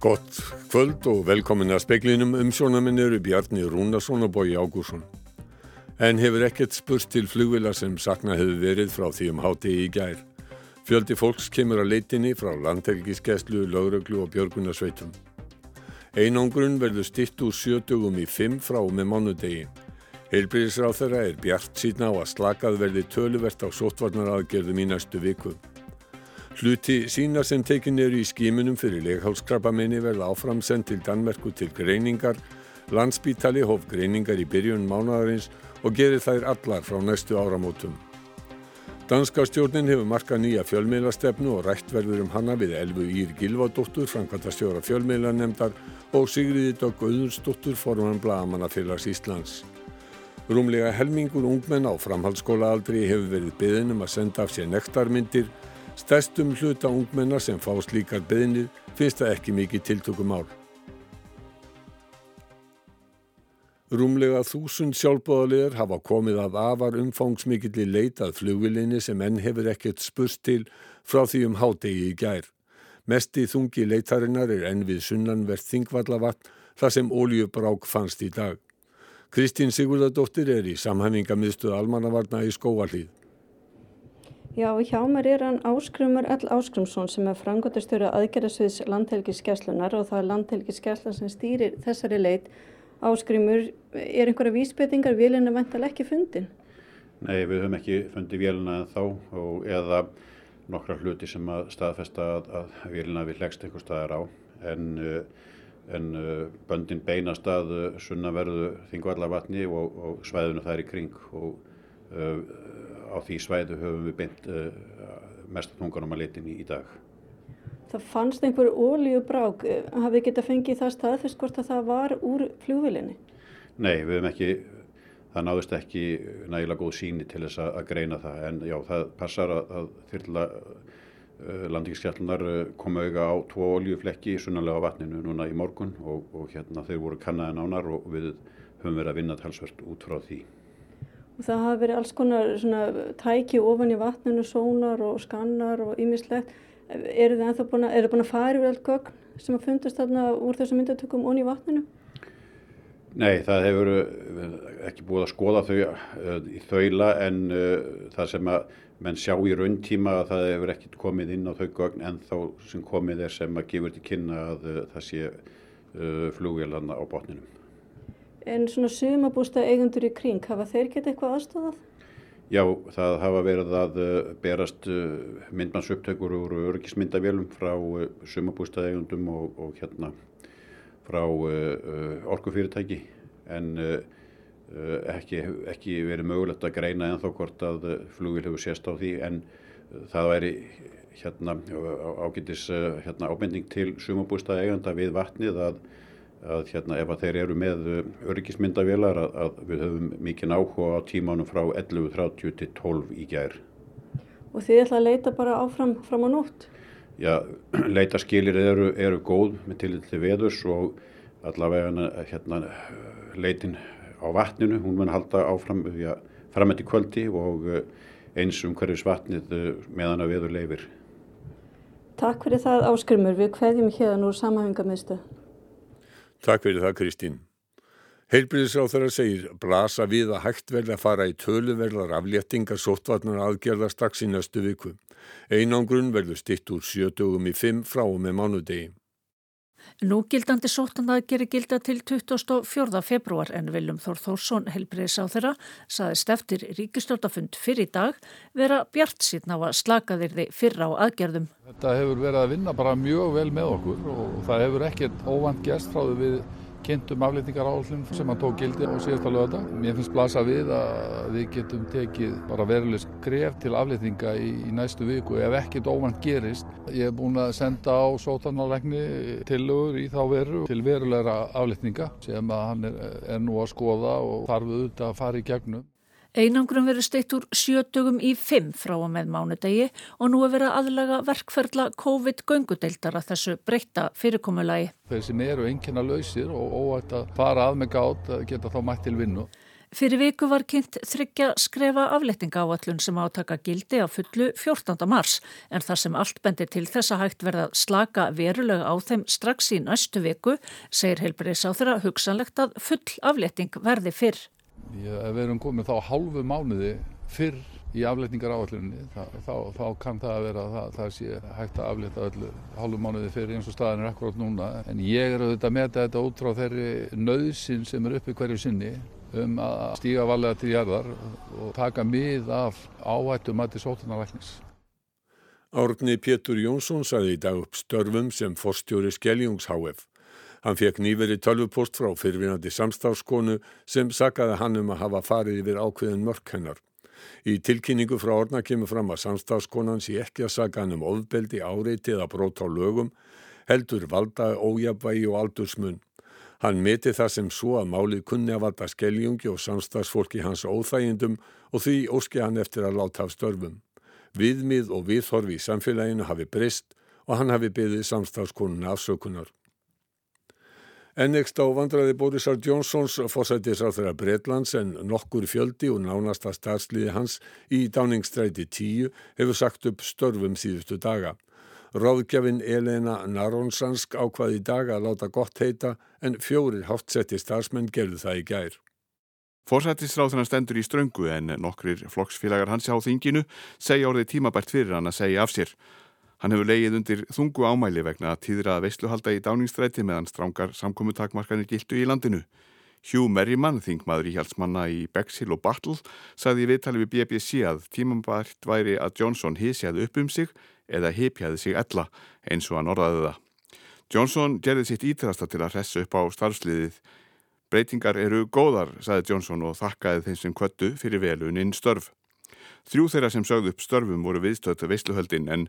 Gott kvöld og velkomin að speklinum umsjónaminn eru Bjarni Rúnarsson og Bói Ágúrsson. En hefur ekkert spurst til flugvila sem sakna hefur verið frá því um háti í gær. Fjöldi fólks kemur að leitinni frá landhelgiskeslu, lauröglu og björgunarsveitum. Einangrun verður stitt úr sjötugum í fimm frá með mánudegi. Heilbríðisráð þeirra er bjart síðan á að slakað verði töluvert á sótvarnaraðgerðum í næstu viku. Hluti sína sem tekin eru í skímunum fyrir leghálskrabbamenni verða áframsend til Danmerku til greiningar. Landspítali hóf greiningar í byrjun mánadarins og gerir þær allar frá næstu áramótum. Danska stjórnin hefur markað nýja fjölmiðlastefnu og rætt verður um hana við Elfu Ír Gilvadóttur, framkvæmtastjóra fjölmiðlanemndar og Sigriði Dögg Auðursdóttur, forman Blagamannafélags Íslands. Rúmlega helmingur ungmenn á framhaldsskólaaldri hefur verið byðin um að senda af sér nektarmyndir Stærstum hluta ungmenna sem fá slíkar beðinir finnst það ekki mikið tiltökumál. Rúmlega þúsund sjálfbóðalegar hafa komið af afar umfangsmikilli leitað flugvilinni sem enn hefur ekkert spurst til frá því um hádegi í gær. Mesti þungi leitarinnar er enn við sunnanvert þingvallavatn þar sem óljubrák fannst í dag. Kristín Sigurðardóttir er í samhæfingamidstuð almannavarna í skóallíð. Já, hjá mér er hann Áskrumur L. Áskrumsson sem er frangotastjóri aðgerðasviðs landhelgiskeslunar og það er landhelgiskesla sem stýrir þessari leit. Áskrumur, er einhverja vísbeitingar vélina vental ekki fundin? Nei, við höfum ekki fundið vélina þá og eða nokkra hluti sem að staðfesta að, að vélina við leggst einhver staðar á en, eh, en eh, böndin beinast að eh, sunnaverðu þingvallavatni og, og svæðinu þær í kring og á því svæðu höfum við beint uh, mest tunganum að litinni í dag. Það fannst einhver ólíubrák, hafið geta fengið það staðfyrst hvort að það var úr fljóðvilinni? Nei, við hefum ekki, það náðist ekki nægilega góð síni til þess að greina það en já, það passar að, að þyrla landíkskjallunar uh, koma auðga á tvo oljuflekki sunnanlega á vatninu núna í morgun og, og hérna þau voru kannaði nánar og við höfum verið að vinna talsvert út frá því. Það hafa verið alls konar tæki ofan í vatninu, sónar og skannar og ýmislegt. Eru þið búin að, að fara yfir allt gögn sem að fundast þarna úr þessum myndatökum onni í vatninu? Nei, það hefur eh, ekki búið að skoða þau uh, í þaula en uh, það sem að menn sjá í rauntíma að það hefur ekkert komið inn á þau gögn en þá sem komið er sem að gefur til kynna að uh, það sé flugvélanna á botninum. En svona sumabústa eigendur í kring, hafa þeir gett eitthvað aðstofað? Já, það hafa verið að eh, berast eh, myndmannsuptökur úr örgismyndavélum frá eh, sumabústa eigundum og, og hérna frá orkufyrirtæki en ekki, ekki verið mögulegt að greina en þá hvort að flugil hefur sést á því en það væri hérna ágætis hérna, ábending til sumabústa eigunda við vatnið að að hérna, ef að þeir eru með uh, örgismyndavélar að, að við höfum mikið áhuga á tímanum frá 11.30 til 12 í gær. Og þið ætla að leita bara áfram fram á nótt? Já, leitaskilir eru, eru góð með tillit til veðurs og allavega hérna, leitin á vatninu, hún mun halda áfram ja, fram eftir kvöldi og uh, eins um hverjus vatnið uh, meðan að veður leifir. Takk fyrir það áskrymur, við hveðjum hérna úr samhæfingamöðstöð. Takk fyrir það Kristín. Heilbríðisráð þeirra segir blasa við að hægt verði að fara í töluverðar afléttingar sóttvarnar aðgerða strax í næstu viku. Einangrun verður stitt úr sjötugum í fimm frá og með mánudegi. Núgildandi sóttanað gerir gilda til 24. februar en Viljum Þór Þórsson helbriðis á þeirra saðist eftir ríkistjórnafund fyrir dag vera bjart síðan á að slaka þeirri fyrra á aðgerðum. Þetta hefur verið að vinna bara mjög vel með okkur og það hefur ekkert óvand gæst frá því við kynntum aflýtingar áallin sem að tók gildi á síðasta lögða. Mér finnst blasa við að við getum tekið bara veruleg skref til aflýtinga í, í næstu viku ef ekkert óvand gerist. Ég hef búin að senda á sótarnalegni tillögur í þá veru til verulegra aflýtinga sem að hann er, er nú að skoða og þarf auðvitað að fara í gegnum. Einangrum verður steitt úr sjötugum í fimm frá og með mánudegi og nú er verið aðlaga verkferðla COVID-göngudeildara þessu breyta fyrirkomulagi. Þeir sem eru einnkjörna lausir og óætt að fara að með gátt geta þá mætt til vinnu. Fyrir viku var kynnt þryggja skrefa aflettinga áallun sem átaka gildi á fullu 14. mars en þar sem allt bendir til þess að hægt verða slaka verulega á þeim strax í næstu viku segir heilbreyðs á þeirra hugsanlegt að full afletting verði fyrr. Ef við erum komið þá hálfu mánuði fyrr í afletningar áallunni þá, þá, kann það að vera að það, það sé hægt að afleta öllu hálfu mánuði fyrr eins og staðin er akkurát núna en ég er auðvitað að meta þetta út frá þeirri nöðsin sem er uppi hverju sinni um að stíga valega til jarðar og taka mið af áhættum að til sótunaræknis. Árni Pétur Jónsson saði í dag upp störfum sem forstjóri Skeljóngs HF. Hann fekk nýveri tölvupost frá fyrirvinandi samstafskonu sem sakaði hann um að hafa farið yfir ákveðin mörk hennar. Í tilkynningu frá orna kemur fram að samstafskonan sé ekki að saka hann um ofbeldi, áreiti eða brót á lögum, heldur valda, ójabvægi og aldursmun. Hann meti það sem svo að málið kunni að valda skelljungi og samstagsfólki hans óþægindum og því óski hann eftir að láta af störfum. Viðmið og viðhorfi í samfélaginu hafi breyst og hann hafi byggðið samstagskonuna afsökunar. Ennegst á vandraði Borisar Jónsons fórsættis á þeirra Breitlands en nokkur fjöldi og nánasta starfsliði hans í dáningsstræti 10 hefur sagt upp störfum síðustu daga. Ráðgjafin Elena Naronsansk ákvaði í dag að láta gott heita en fjórir hátsetti starfsmenn gerðu það í gær. Forsættisráðuna stendur í ströngu en nokkrir flokksfélagar hans á þinginu segja orðið tímabært fyrir hann að segja af sér. Hann hefur leigið undir þungu ámæli vegna að tíðra veisluhalda í dáningstræti meðan strángar samkomutakmarkanir gildu í landinu. Hugh Merriman, þingmaður í hjálpsmanna í Bexhill og Battle, sagði í viðtali við BBC að tímabært væri að Johnson hísjaði upp um sig eða hipjaði sig ella eins og hann orðaði það. Johnson gerði sitt ítrasta til að hressa upp á starfsliðið. Breytingar eru góðar, saði Johnson og þakkaði þeim sem kvöttu fyrir veluninn störf. Þrjú þeirra sem sögðu upp störfum voru viðstöðt veisluhöldin en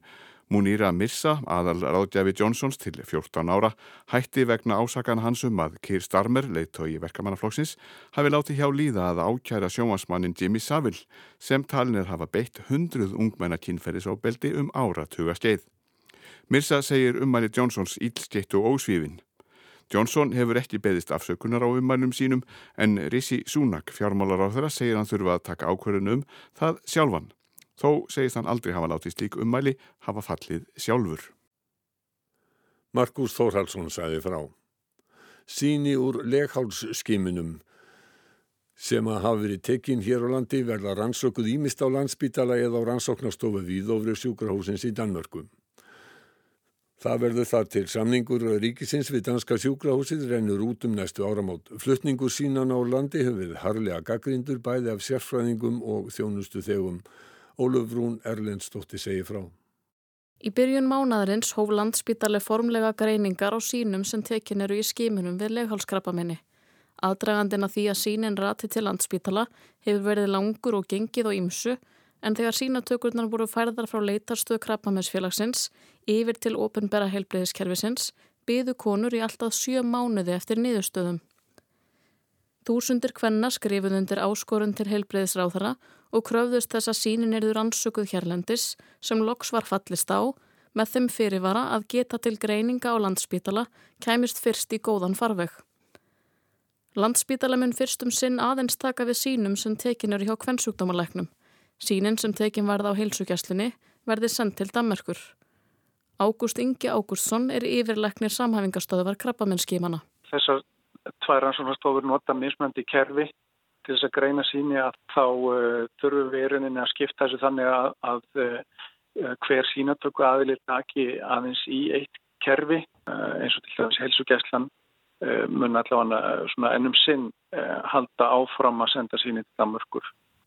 Munira Mirsa, aðal ráðgjafi Johnsons til 14 ára, hætti vegna ásakan hans um að Keir Starmer, leittói verkamannaflokksins, hafi látið hjá líða að ákjæra sjómasmannin Jimmy Savile sem talinir hafa beitt hundruð ungmenna kynferðisóbeldi um áratuga skeið. Mirsa segir ummæli Johnsons ílstjeitt og ósvífin. Johnson hefur ekki beðist afsökunar á ummælum sínum en Rissi Súnak, fjármálar á þeirra, segir hann þurfa að taka ákverðinu um það sjálfan. Þó segist hann aldrei hafa látið slík ummæli hafa fallið sjálfur. Markus Þórhalsson sagði frá. Síni úr leghálsskiminum sem að hafa verið tekinn hér á landi verða rannsökuð ímist á landsbítala eða á rannsóknastofu við ofrið sjúkrahúsins í Danmörkum. Það verður þar til samningur ríkisins við danska sjúkrahúsið rennur út um næstu áramót. Flutningur sínan á landi hefur verið harlega gaggrindur bæði af sérfræðingum og þjónustu þegum. Ólufrún Erlendstótti segir frá. Í byrjun mánaðarins hóf landsbítali formlega greiningar á sínum sem tekin eru í skimunum við leghálskrappamenni. Aðdragandina því að sínin rati til landsbítala hefur verið langur og gengið og ímsu en þegar sínatökurnar voru færðar frá leitarstöðu krabbamensfélagsins yfir til ofinbera heilbreyðiskerfisins byðu konur í alltaf sjö mánuði eftir niðurstöðum. Þúsundir kvenna skrifuð undir áskorun til heilbreyðisráðara og kröfðust þess að sínin erður ansökuð hérlendis sem loks var fallist á með þeim fyrirvara að geta til greininga á landspítala kæmist fyrst í góðan farveg. Landspítala mun fyrst um sinn aðeins taka við sínum sem tekin eru hjá kvennsjúkdómalæknum. Sínin sem tekin varð á heilsugjastlinni verði sendt til Dammerkur. Ágúst Ingi Ágústsson er yfirleiknir samhæfingastöðvar krabbamennskímana. Þessar tvær rannsóknarstofur nota mismöndi kerfi til þess að greina síni að þá uh, þurfum við í rauninni að skipta þessu þannig að, að uh, hver sínatöku aðilir taki aðeins í eitt kerfi uh, eins og til þess helsugæslan uh, mun allavega ennum sinn halda áfram að senda síni til Danmörkur.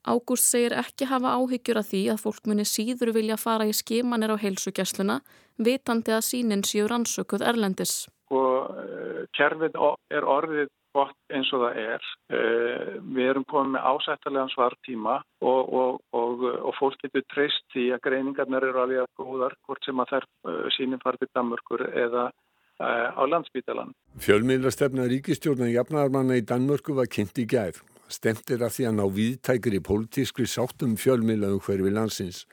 Ágúst segir ekki hafa áhyggjur að því að fólk muni síður vilja fara í skimanir á helsugæsluna vitandi að sínin séu rannsökuð erlendis og uh, kerfið er orðið gott eins og það er. Uh, við erum komið með ásættarlegan svartíma og, og, og, og fólk getur treyst því að greiningarnar eru alveg góðar hvort sem að þær uh, sínum farið til Danmörkur eða á landsbítalan. Fjölmiðlastefna ríkistjórnan jafnarmanna í Danmörku var kynnt í gær. Stemtir að því að ná viðtækri pólitískri sáttum fjölmiðlaðum hverfi landsins.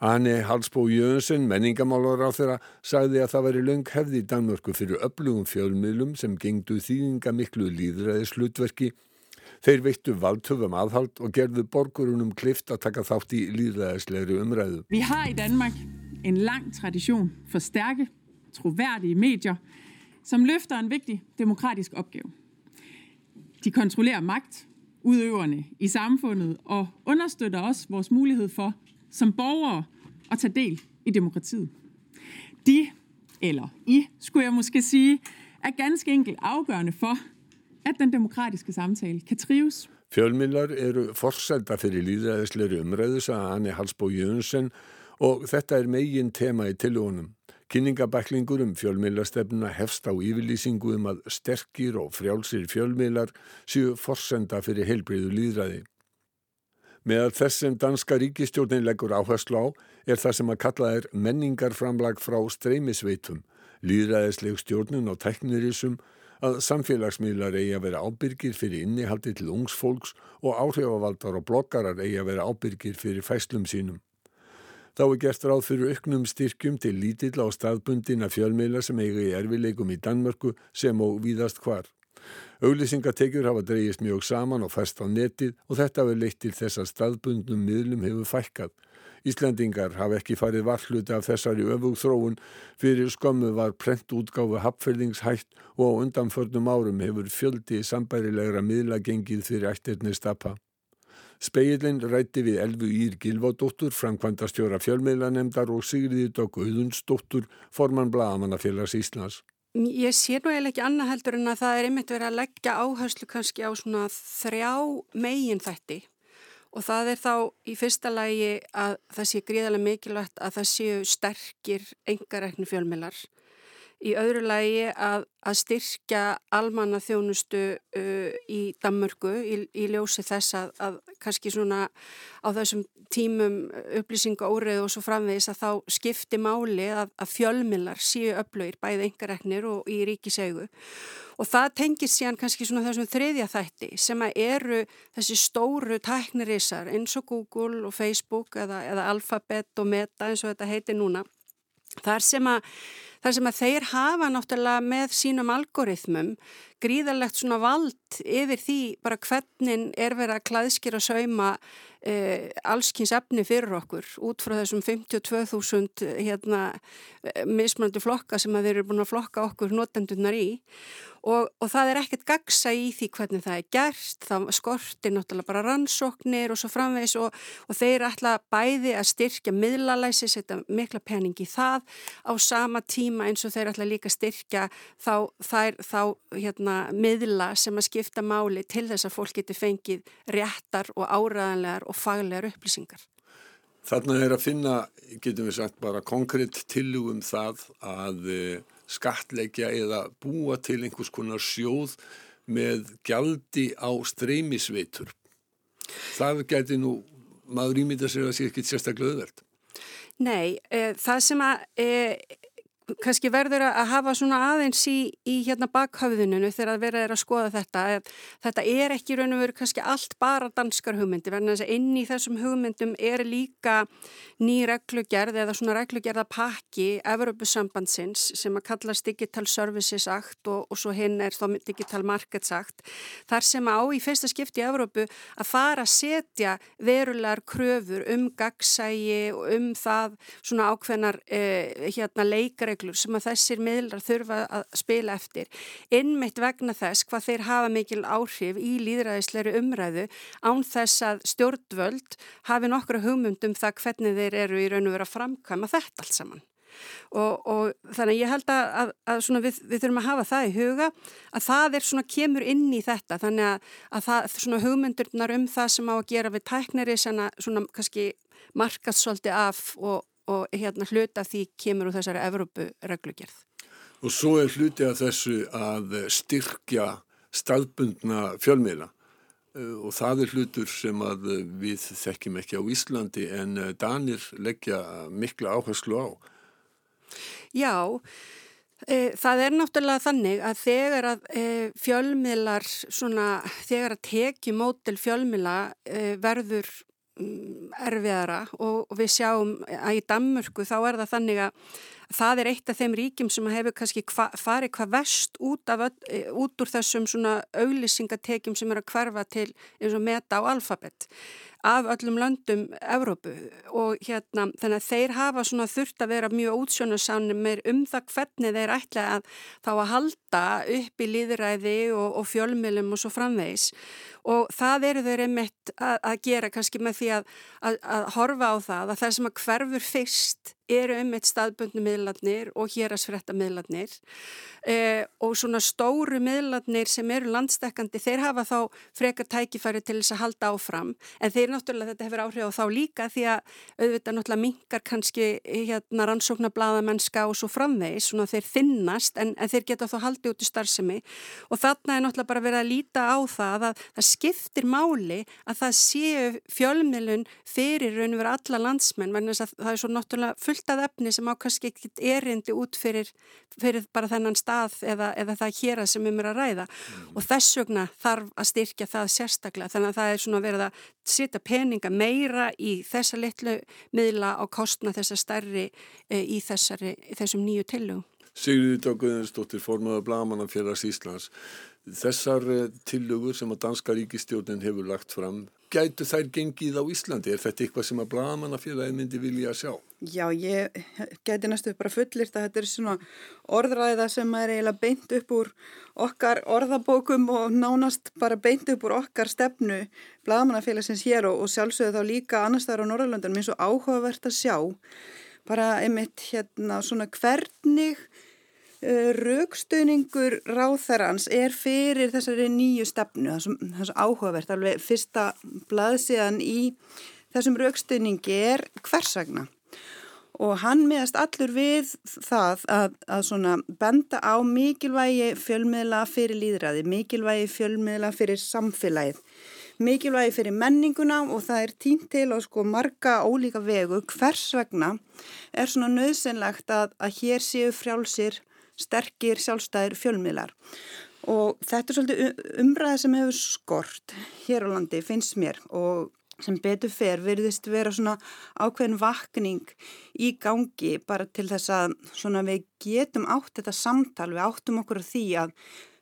Anne Halsbó Jönsson, menningamálar á þeirra, sagði að það væri löng hefði í Danmörku fyrir öflugum fjölmiðlum sem gengdu þýðinga miklu líðræðis hlutverki. Þeir veittu valdhöfum aðhald og gerðu borgurunum klift að taka þátt í líðræðislegri umræðu. Vi har í Danmark en lang tradisjon for sterke, troværdige medier, som løfter en vigtig demokratisk opgave. De kontrollerer makt, udøverne i samfundet og understøtter også vores mulighed for som borgere at tage del i demokratiet. De, eller I, skulle jeg måske sige, er ganske enkelt afgørende for, at den demokratiske samtale kan trives. Fjölmiðlar eru forsenda fyrir líðræðisleiri umræðu, sagði Anni Halsbó Jönsson og þetta er megin tema í tilvonum. Kynningabæklingur um fjölmiðlastefnuna hefst á yfirlýsingu um að sterkir og frjálsir fjölmiðlar séu forsenda fyrir heilbreyðu líðræði. Meðal þess sem danska ríkistjórnin leggur áherslu á er það sem að kalla er menningarframlag frá streymisveitum, líðræðisleg stjórnun og teknirísum að samfélagsmiðlar eigi að vera ábyrgir fyrir innihaldi til ungsfólks og áhrifavaldar og blokkarar eigi að vera ábyrgir fyrir fæslum sínum. Þá er gert ráð fyrir auknum styrkjum til lítill á staðbundina fjölmiðla sem eiga í erfileikum í Danmörku sem og víðast hvar. Auglýsingatekjur hafa dreyjist mjög saman og fæst á netið og þetta hefur leitt til þess að staðbundnum miðlum hefur fækkað. Íslandingar hafa ekki farið varhluti af þessari öfugþróun fyrir skömmu var prentútgáfu hapferðingshætt og á undanförnum árum hefur fjöldi sambærilegra miðla gengið fyrir ættirni stappa. Speilin rætti við Elfu Ír Gilvádóttur, framkvæmdastjóra fjölmiðlanemdar og Sigriði Dók Auðunsdóttur, formann Blagamannafélags Íslands. Ég sé nú eiginlega ekki annað heldur en að það er einmitt verið að leggja áherslu kannski á svona þrjá megin þætti og það er þá í fyrsta lægi að það sé gríðarlega mikilvægt að það séu sterkir engarekni fjölmiðlar Í öðru lægi að, að styrkja almanna þjónustu uh, í Danmörku í, í ljósi þess að, að kannski svona á þessum tímum upplýsingu óreið og svo framvegis að þá skipti máli að, að fjölmillar síu öflögir bæði engareknir og í ríkisegu og það tengis síðan kannski svona þessum þriðja þætti sem að eru þessi stóru tæknirísar eins og Google og Facebook eða, eða Alphabet og Meta eins og þetta heiti núna. Þar sem að þar sem að þeir hafa náttúrulega með sínum algoritmum gríðarlegt svona vald yfir því bara hvernig er verið að klæðskira sauma eh, allskynns efni fyrir okkur út frá þessum 52.000 hérna, eh, mismunandi flokka sem að þeir eru búin að flokka okkur notendunar í. Og, og það er ekkert gagsa í því hvernig það er gert, það skortir náttúrulega bara rannsóknir og svo framvegs og, og þeir ætla bæði að styrkja miðlalæsi, setja mikla pening í það á sama tíma eins og þeir ætla líka styrkja þá, þær, þá hérna, miðla sem að skipta máli til þess að fólk geti fengið réttar og áraðanlegar og faglegar upplýsingar. Þarna er að finna, getum við sagt bara konkrétt tilugum það að eh, skattleggja eða búa til einhvers konar sjóð með gjaldi á streymisveitur. Það geti nú, maður ímynda sér að sé ekki sérstaklega auðvelt. Nei, e, það sem að e, kannski verður að hafa svona aðeins í, í hérna bakhauðuninu þegar að vera að skoða þetta. Þetta er ekki raun og veru kannski allt bara danskar hugmyndi verðan þess að inn í þessum hugmyndum er líka ný reglugerð eða svona reglugerða pakki Evropasambandsins sem að kallast Digital Services Act og, og svo hinn er þá Digital Markets Act. Þar sem á í fyrsta skipti í Evropu að fara að setja verulegar kröfur um gagsægi og um það svona ákveðnar eh, hérna leikar reglur sem að þessir miðlar þurfa að spila eftir innmitt vegna þess hvað þeir hafa mikil áhrif í líðræðisleiri umræðu án þess að stjórnvöld hafi nokkru hugmyndum það hvernig þeir eru í raun og vera að framkvæma þetta allt saman. Og, og þannig að ég held að, að, að við, við þurfum að hafa það í huga að það er svona kemur inn í þetta þannig að, að það, svona hugmyndurnar um það sem á að gera við tæknari svona, svona kannski markast svolítið af og, og hérna hluta því kemur úr þessari Evrópu reglugjörð. Og svo er hluti að þessu að styrkja staðbundna fjölmiðla eh, og það er hlutur sem að við þekkjum ekki á Íslandi en eh, Danir leggja mikla áherslu á. Já, e, það er náttúrulega þannig að þegar að e, fjölmiðlar, svona, þegar að tekjumótel fjölmiðla e, verður erfiðara og við sjáum að í Danmörku þá er það þannig að, það er eitt af þeim ríkim sem hefur kannski hva, farið hvað vest út, öll, e, út úr þessum svona auglýsingatekjum sem er að hverfa til eins og meta á alfabet af öllum löndum Evrópu. Og hérna þannig að þeir hafa svona þurft að vera mjög útsjónasannum meir um það hvernig þeir ætla að þá að halda upp í líðræði og, og fjölmilum og svo framvegis. Og það eru þeir einmitt að, að gera kannski með því að, að, að horfa á það að það sem að hverfur fyrst eru einmitt staðbundnu miðlarnir og hérasfretta miðlarnir eh, og svona stóru miðlarnir sem eru landstekkandi þeir hafa þá frekar tækifæri til þess að halda áfram. En þeir náttúrulega þetta hefur áhrif á þá líka því að auðvitað náttúrulega mingar kannski hérna rannsóknar bladamennska og svo framvegis svona þeir þinnast en, en þeir geta þá haldið út í starfsemi. Og þarna er náttúrulega bara verið að líta á það að það skiptir máli að það séu fjölmiðlun fyrir raun og vera alla landsmenn, það er svo náttúrulega fullt af efni sem á kannski ekkit erindi út fyrir, fyrir bara þennan stað eða, eða það hér að sem um er að ræða mm. og þess vegna þarf að styrkja það sérstaklega þannig að það er svona verið að setja peninga meira í þessa litlu miðla á kostna þessa stærri e, í, þessari, í þessum nýju tillögum. Sigriði Dögguðinsdóttir, formadur Blagamannafélags Íslands. Þessar eh, tillögur sem að danska ríkistjórnin hefur lagt fram, gætu þær gengið á Íslandi? Er þetta eitthvað sem að Blagamannafélagi myndi vilja sjá? Já, ég gæti næstu bara fullirt að þetta er svona orðræða sem er eiginlega beint upp úr okkar orðabókum og nánast bara beint upp úr okkar stefnu Blagamannafélagsins hér og, og sjálfsögðu þá líka annars þar á Norrlöndunum eins og áhugavert að sjá. Bara einmitt hérna svona hvernig uh, raukstuðningur ráþærans er fyrir þessari nýju stefnu, þessu áhugavert, alveg fyrsta blaðsíðan í þessum raukstuðningi er hversagna og hann miðast allur við það að, að benda á mikilvægi fjölmiðla fyrir líðræði, mikilvægi fjölmiðla fyrir samfélagið mikilvægi fyrir menninguna og það er tínt til á sko marga ólíka vegu. Hvers vegna er svona nöðsynlegt að, að hér séu frjálsir, sterkir, sjálfstæðir fjölmiðlar? Og þetta er svolítið umræði sem hefur skort hér á landi finnst mér. Og sem betur fer verðist vera svona ákveðin vakning í gangi bara til þess að við getum átt þetta samtal, við áttum okkur á því að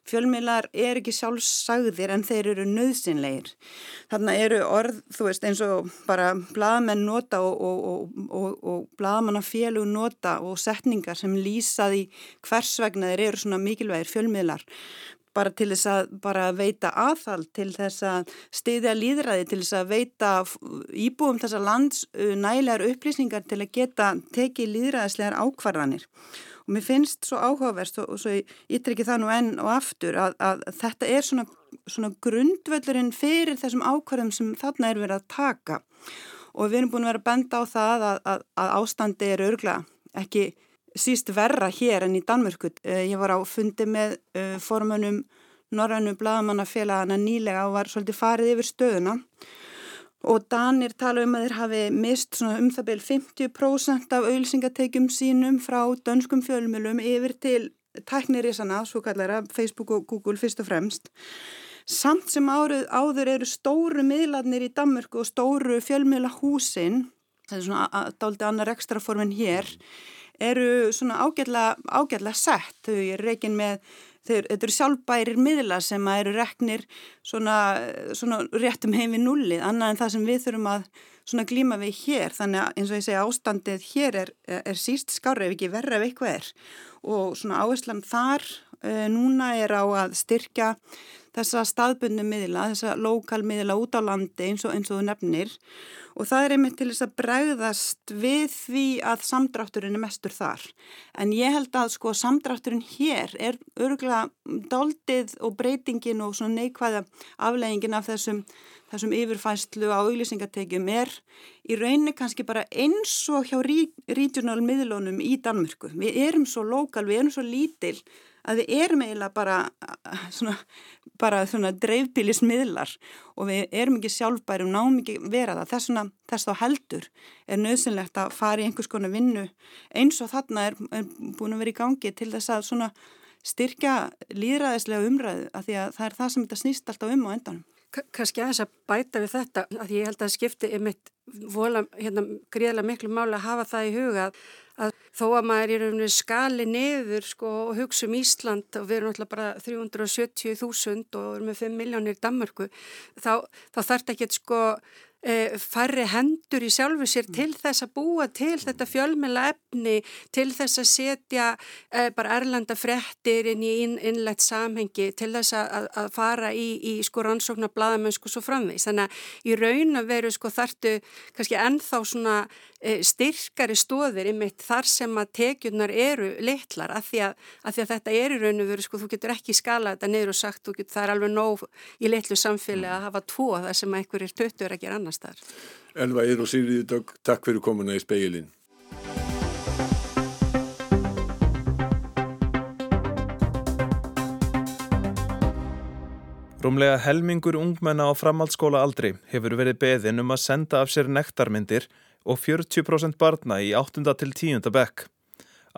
Fjölmiðlar er ekki sjálfsagðir en þeir eru nöðsynleir. Þannig eru orð, þú veist, eins og bara bladamenn nota og, og, og, og bladamannafélug nota og setningar sem lýsaði hvers vegna þeir eru svona mikilvægir fjölmiðlar bara til þess að bara veita aðhald, til þess að stiðja líðræði, til þess að veita íbúum þessa lands nælegar upplýsningar til að geta tekið líðræðislegar ákvarðanir. Og mér finnst svo áhugaverst og, og svo ég tryggi það nú enn og aftur að, að þetta er svona, svona grundvöldurinn fyrir þessum ákvarðum sem þarna er verið að taka. Og við erum búin að vera benda á það að, að, að ástandi er örgla ekki síst verra hér enn í Danmörku. Eh, ég var á fundi með eh, formunum Norrannu Blagamannafélagana nýlega og var svolítið farið yfir stöðuna og Danir tala um að þeir hafi mist um það byrj 50% af auðlýsingateikjum sínum frá dönskum fjölmjölum yfir til tæknirísana, svo kallara Facebook og Google fyrst og fremst samt sem árið, áður eru stóru miðlarnir í Danmörku og stóru fjölmjöla húsin það er svona dálítið annar ekstraformin hér eru svona ágætla, sett, þau er reikin með Þeir, þetta eru sjálfbærir miðla sem eru reknir svona, svona réttum heim við nullið, annað en það sem við þurfum að glíma við hér. Þannig að eins og ég segja ástandið hér er, er síst skára ef ekki verra ef eitthvað er. Og svona áherslan þar e, núna er á að styrkja þessa staðbundu miðla, þessa lokal miðla út á landi eins og, eins og nefnir og það er einmitt til þess að bregðast við því að samdrátturinn er mestur þar. En ég held að sko samdrátturinn hér er örgulega daldið og breytingin og svona neikvæða afleggingin af þessum, þessum yfirfæslu á auglýsingatekjum er í rauninni kannski bara eins og hjá regional miðlunum í Danmörku. Við erum svo lokal, við erum svo lítil að við erum eiginlega bara svona, bara svona dreifbílismiðlar og við erum ekki sjálfbæri og náum ekki vera það. Þess, svona, þess þá heldur er nöðsynlegt að fara í einhvers konar vinnu eins og þarna er, er búin að vera í gangi til þess að svona styrkja líðræðislega umræðu að því að það er það sem þetta snýst alltaf um á endanum. Kanski að þess að bæta við þetta að ég held að skipti einmitt vola hérna gríðilega miklu máli að hafa það í huga að þó að maður er um skali niður sko og hugsa um Ísland og við erum alltaf bara 370.000 og erum með 5 miljónir í Danmarku þá, þá þarf þetta ekki sko færri hendur í sjálfu sér mm. til þess að búa til þetta fjölmjöla efni, til þess að setja e, bara erlanda frettir inn í inn, innlegt samhengi, til þess að, að fara í, í sko rannsóknar bladamennsku svo framvegs. Þannig að í raun að veru sko þartu kannski ennþá svona e, styrkari stóðir ymitt þar sem að tekjurnar eru litlar af því, því að þetta er í raun og veru sko þú getur ekki skala þetta niður og sagt getur, það er alveg nóg í litlu samfélagi að hafa tvo þar sem að einhverjir töttur að gera annað annar staðar. Elva Eir og Sigriði Dögg, takk fyrir komuna í speilin. Rúmlega helmingur ungmenna á framhaldsskóla aldri hefur verið beðin um að senda af sér nektarmyndir og 40% barna í 8. til 10. bekk.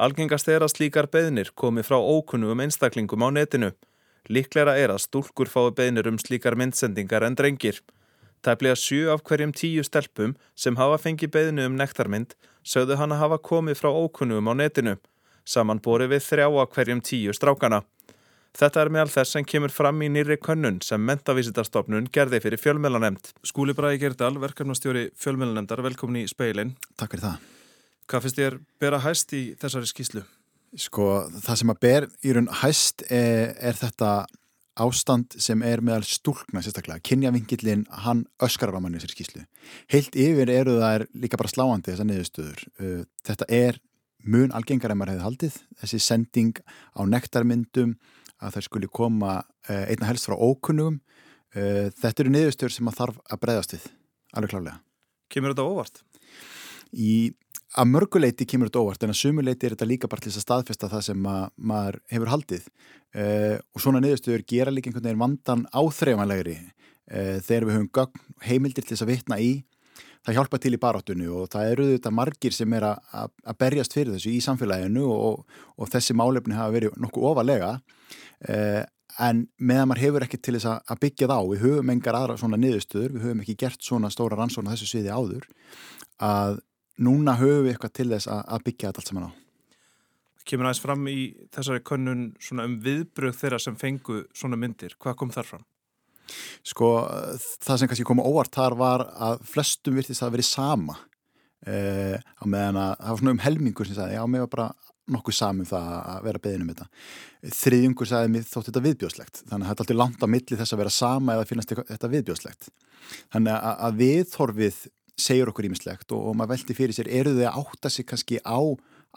Algengast er að slíkar beðnir komi frá ókunnum einstaklingum á netinu. Líklæra er að stúlkur fái beðnir um slíkar myndsendingar en drengir. Tæplega sju af hverjum tíu stelpum sem hafa fengið beðinu um nektarmynd sögðu hann að hafa komið frá ókunnum á netinu. Saman bori við þrjá af hverjum tíu strákana. Þetta er meðal þess sem kemur fram í nýri könnun sem mentavísitarstofnun gerði fyrir fjölmjölanemnd. Skúli Bræði Gerdal, verkefnastjóri fjölmjölanemndar, velkomin í speilin. Takk fyrir það. Hvað finnst þér bera hæst í þessari skýslu? Sko, það sem að ber í raun hæst er, er þetta ástand sem er meðal stúlkna sérstaklega, kynjavingillin hann öskar á manni sér skýslu heilt yfir eru það líka bara sláandi þessar niðurstöður. Uh, þetta er mun algengar en maður hefði haldið. Þessi sending á nektarmyndum að það skuli koma uh, einna helst frá ókunnugum. Uh, þetta eru niðurstöður sem maður þarf að breyðast við alveg klálega Kemur þetta óvart? Í að mörguleiti kemur þetta óvart en að sumuleiti er þetta líka bara til þess að staðfesta það sem maður hefur haldið. Uh, og svona niðurstöður gera líka einhvern veginn vandan áþreifanlegri uh, þegar við höfum heimildir til þess að vitna í. Það hjálpa til í baráttunni og það eru þetta margir sem er að, berjast fyrir þessu í samfélaginu og, og þessi málefni hafa verið nokkuð ofalega uh, en meðan maður hefur ekki til þess að byggja þá við höfum engar aðra svona niðurstöður við höfum ekki gert svona stóra rannsóna þessu sviði áður að núna höfum við eitthvað til þess að, að byggja þetta allt saman á. Kemur aðeins fram í þessari könnun um viðbröð þeirra sem fengu svona myndir. Hvað kom þar fram? Sko það sem kannski kom óvart þar var að flestum virtist að verið sama eh, á meðan að það var svona um helmingur sem sagði já, mér var bara nokkuð samum það að vera beðin um þetta. Þriðjungur sagði mér þótt þetta viðbjóðslegt. Þannig að þetta er alltaf langt á milli þess að vera sama eða finnast þetta viðbjóðslegt. Þannig að viðþorfið segjur okkur ímislegt og, og maður veldi fyrir sér eru þau að átta sig kannski á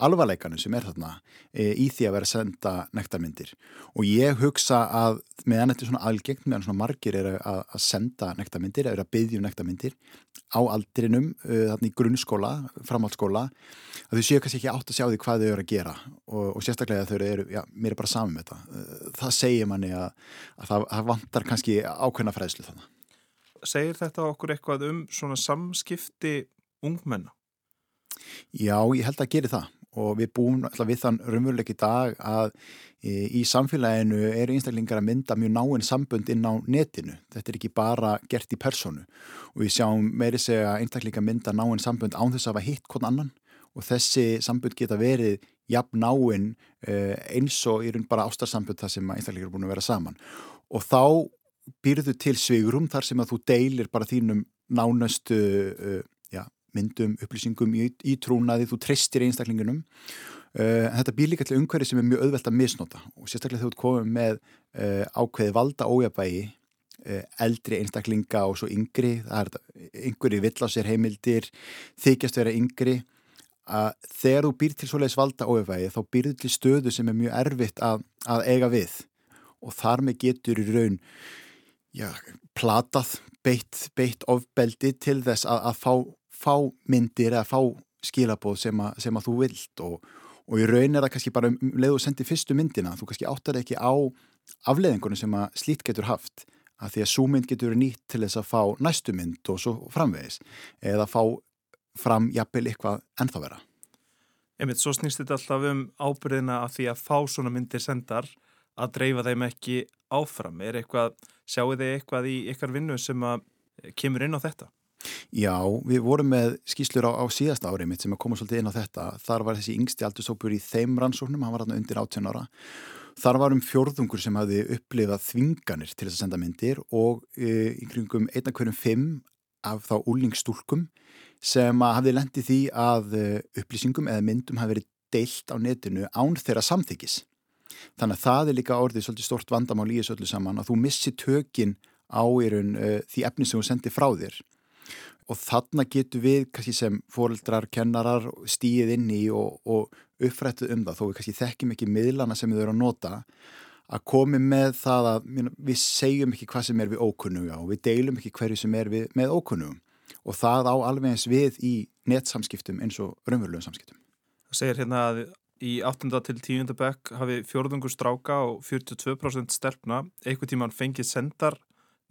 alvarleikanu sem er þarna e, í því að vera að senda nektarmyndir? Og ég hugsa að meðan þetta er svona algengt, meðan svona margir er að, að senda nektarmyndir, er að byggja um nektarmyndir á aldrinum e, þarna í grunnskóla, framhaldsskóla að þau séu kannski ekki átt að sjá því hvað þau eru að gera. Og, og sérstaklega þau eru, já, mér er bara saman með þetta. E, það segir manni að, að það, það vantar kannski ákveðna fræðslu þannig segir þetta okkur eitthvað um svona samskipti ungmenna? Já, ég held að gera það og við búum alltaf við þann raunveruleik í dag að í samfélaginu eru einstaklingar að mynda mjög náinn sambund inn á netinu. Þetta er ekki bara gert í personu og við sjáum meiri segja einstaklingar mynda náinn sambund án þess að hafa hitt hvern annan og þessi sambund geta verið jafn náinn eh, eins og í raun bara ástarsambund þar sem einstaklingar er búin að vera saman og þá býrðu til svigurum þar sem að þú deilir bara þínum nánastu uh, já, myndum, upplýsingum í, í trúnaði, þú treystir einstaklingunum. Uh, þetta býr líka til umhverfi sem er mjög auðvelt að misnota og sérstaklega þegar þú komið með uh, ákveði valda ójabægi uh, eldri einstaklinga og svo yngri það er yngri vill á sér heimildir þykjast vera yngri að þegar þú býr til svoleiðis valda ójabægi þá býrðu til stöðu sem er mjög erfitt að, að eiga við og þar með getur í raun já, platað, beitt, beitt ofbeldi til þess að, að fá, fá myndir eða fá skilabóð sem, a, sem að þú vilt og, og í raun er það kannski bara um leið og sendi fyrstu myndina, þú kannski áttar ekki á afleðingunum sem að slít getur haft að því að súmynd getur nýtt til þess að fá næstu mynd og svo framvegis eða fá fram jafnvel eitthvað ennþá vera. Emið, svo snýst þetta alltaf um ábyrðina að því að fá svona myndir sendar að dreifa þeim ekki áfram? Er eitthvað, sjáu þið eitthvað í ykkar vinnu sem að kemur inn á þetta? Já, við vorum með skýslur á, á síðasta ári mitt sem að koma svolítið inn á þetta. Þar var þessi yngsti aldursópur í þeim rannsóknum, hann var hann undir 18 ára. Þar var um fjórðungur sem hafði upplifað þvinganir til þess að senda myndir og e, í kringum einna hverjum fimm af þá úlningstúlkum sem hafði lendið því að e, upplýsingum eða myndum hafi verið deilt á netinu án þeirra samþykis. Þannig að það er líka orðið svolítið stort vandamál í þessu öllu saman að þú missi tökin á erun e, því efni sem þú sendir frá þér og þarna getur við kannski sem fóreldrar, kennarar stíð inn í og, og upprættuð um það þó við kannski þekkjum ekki miðlana sem við erum að nota að komi með það að við segjum ekki hvað sem er við ókunnuga og við deilum ekki hverju sem er við, með ókunnugum og það á alveg eins við í netsamskiptum eins og raunverulegum samskiptum. Það segir hérna að í 8. til 10. bekk hafi fjörðungur stráka og 42% stelpna eitthvað tíman fengið sendar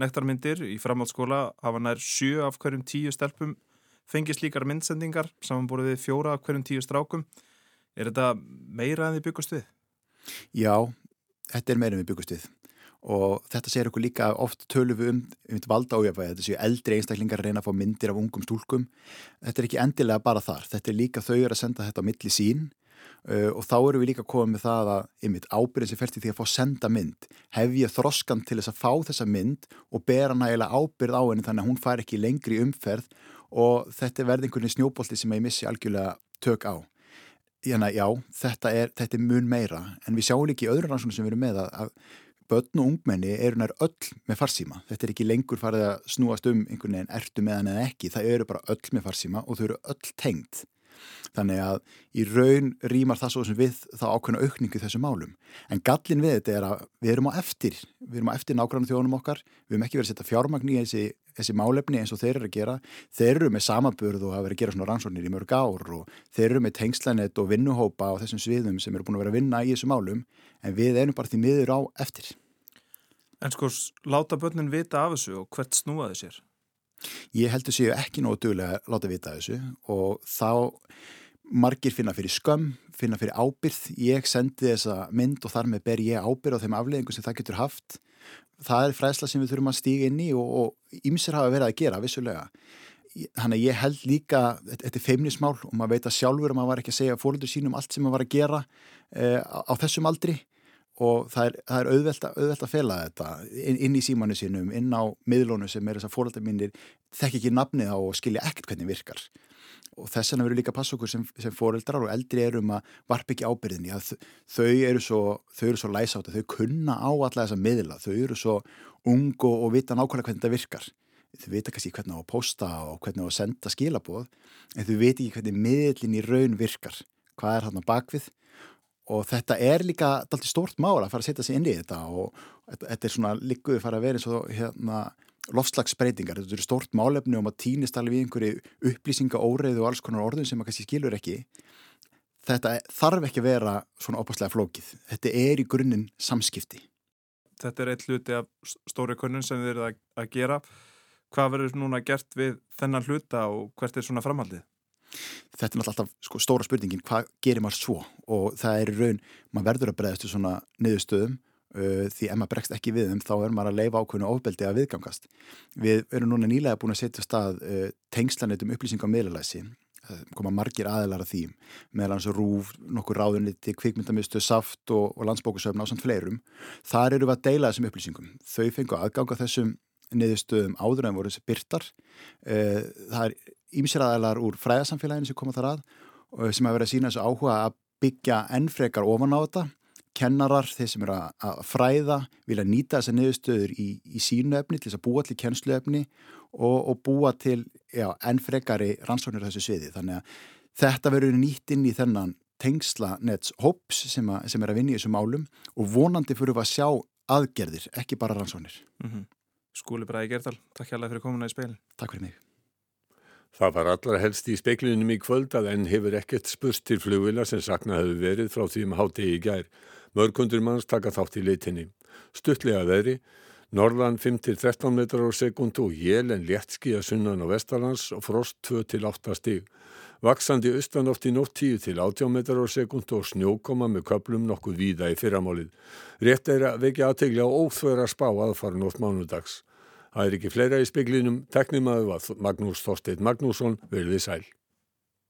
nektarmyndir í framhaldsskóla hafa nær 7 af hverjum 10 stelpum fengið slíkar myndsendingar samanbúrið við 4 af hverjum 10 strákum Er þetta meira en þið byggust við? Já, þetta er meira en við byggust við og þetta segir okkur líka oft tölum við um, um valda ójöfæði, þetta séu eldri einstaklingar að reyna að fá myndir af ungum stúlkum þetta er ekki endilega bara þar, þetta er líka þau að senda þetta á milli sín uh, og þá eru við líka komið með það að einmitt ábyrðin sem fælt í því að fá senda mynd hef ég þroskan til þess að fá þessa mynd og bera nægilega ábyrð á henni þannig að hún fær ekki lengri umferð og þetta er verði einhvern veginn snjóbolti sem ég missi algjörlega tök á Jana, já, þetta er, þetta er mun meira en við sjáum líka í öðru rannsónu sem við erum með að, að börn og ungmenni eru nær öll með farsíma. Þetta er ekki lengur farið að snúast um einhvern veginn ertu með hann eða ekki. Það eru bara öll með farsíma og þau eru öll tengt. Þannig að í raun rýmar það svo sem við þá ákveðna aukningu þessu málum. En gallin við þetta er að við erum á eftir, við erum á eftir nákvæmlega þjónum okkar, við erum ekki verið að setja fjármagn í þessi, þessi málefni eins og þeir eru að gera. Þeir eru með samaburð og hafa verið að gera svona rannsóknir í mörg ár og þeir eru með tengslanett og vinnuhópa á þessum sviðum sem eru búin að vera að vinna í þessu málum en við erum bara því miður á eftir. En sko, láta börnin vita af þessu og hvert snúaði sér? Ég heldur séu ekki nógu duglega að láta vita þessu og þá margir finna fyrir skömm, finna fyrir ábyrð. Ég sendi þessa mynd og þar með ber ég ábyrð á þeim afleggingum sem það getur haft. Það er fræðsla sem við þurfum að stíga inn í og ímsir hafa verið að gera, vissulega. Þannig að ég held líka, þetta er feimnismál og maður veit að sjálfur að maður var ekki að segja fóröldur sínum allt sem maður var að gera eh, á þessum aldri og það er, það er auðvelt, auðvelt að fela þetta inn, inn í símanu sínum, inn á miðlónu sem er þess að fóröldar mínir þekk ekki nafnið á og skilja ekkert hvernig virkar. Og þess vegna verður líka að passa okkur sem, sem fóreldrar og eldri erum að varpa ekki ábyrðinni að þau eru svo, svo læsáta, þau kunna á alla þessa miðla, þau eru svo ung og, og vita nákvæmlega hvernig þetta virkar. Þau vita kannski hvernig á að posta og hvernig á að senda skilaboð en þau veit ekki hvernig miðlinn í raun virkar. Hvað er hann á bakvið og þetta er líka alltaf stort mála að fara að setja sig inn í þetta og þetta er svona líkuð fara að vera eins og hérna lofslagsbreytingar, þetta eru stort málefni um að týnist alveg í einhverju upplýsinga óreiðu og alls konar orðun sem maður kannski skilur ekki þetta þarf ekki að vera svona opastlega flókið, þetta er í grunninn samskipti. Þetta er eitt hluti af stóri kunnun sem þið eru að, að gera, hvað verður núna gert við þennan hluta og hvert er svona framhaldið? Þetta er náttúrulega alltaf sko, stóra spurningin, hvað gerir maður svo og það er raun, maður verður að breyðast til svona niðurstöðum Uh, því ef maður bregst ekki við þeim þá er maður að leifa ákveðinu ofbeldi að viðgangast. Við erum núna nýlega búin að setja stað uh, tengslanetum upplýsing á meðlalæsi, uh, koma margir aðelar að því, meðal hans rúf, nokkur ráðuniti, kvikmyndamistu, saft og, og landsbókusöfn á samt fleirum. Þar eru við að deila þessum upplýsingum. Þau fengu aðganga þessum niðurstöðum áður en voru þessi byrtar. Uh, það er ímsér aðelar úr fræðarsamfélaginu sem koma þar að sem að vera að sína þessu áhuga að byggja ennfrekar ofan á þetta kennarar, þeir sem eru að fræða, vilja nýta þessar niðurstöður í, í sínu efni til þess að búa til kennsluefni og, og búa til já, ennfregari rannsóknir þessu sviði. Þannig að þetta verður nýtt inn í þennan tengsla nets hops sem, a, sem er að vinna í þessum málum og vonandi fyrir að sjá aðgerðir, ekki bara rannsóknir. Mm -hmm. Skúli Bræði Gerdal, takk hjálpa fyrir komuna í speilin. Takk fyrir mig. Það var allra helst í speiklinum í kvöld að enn hefur ekkert spurst til flugvila sem sakna hefur verið frá því um hátegi í gær. Mörgundur manns taka þátt í leitinni. Stuttlega veðri, norðan 5-13 metrar á sekundu og jél en léttski að sunnan á vestarlands og frost 2-8 stíg. Vaksandi austanátt í nótt 10-18 metrar á sekundu og snjókoma með köplum nokkuð víða í fyrramálið. Rétt er að vekja aðtegli á óþverja spá aðfara nótt mánudags. Það er ekki fleira í speklinum, teknimaðu var Magnús Þorstein Magnússon, verðið sæl.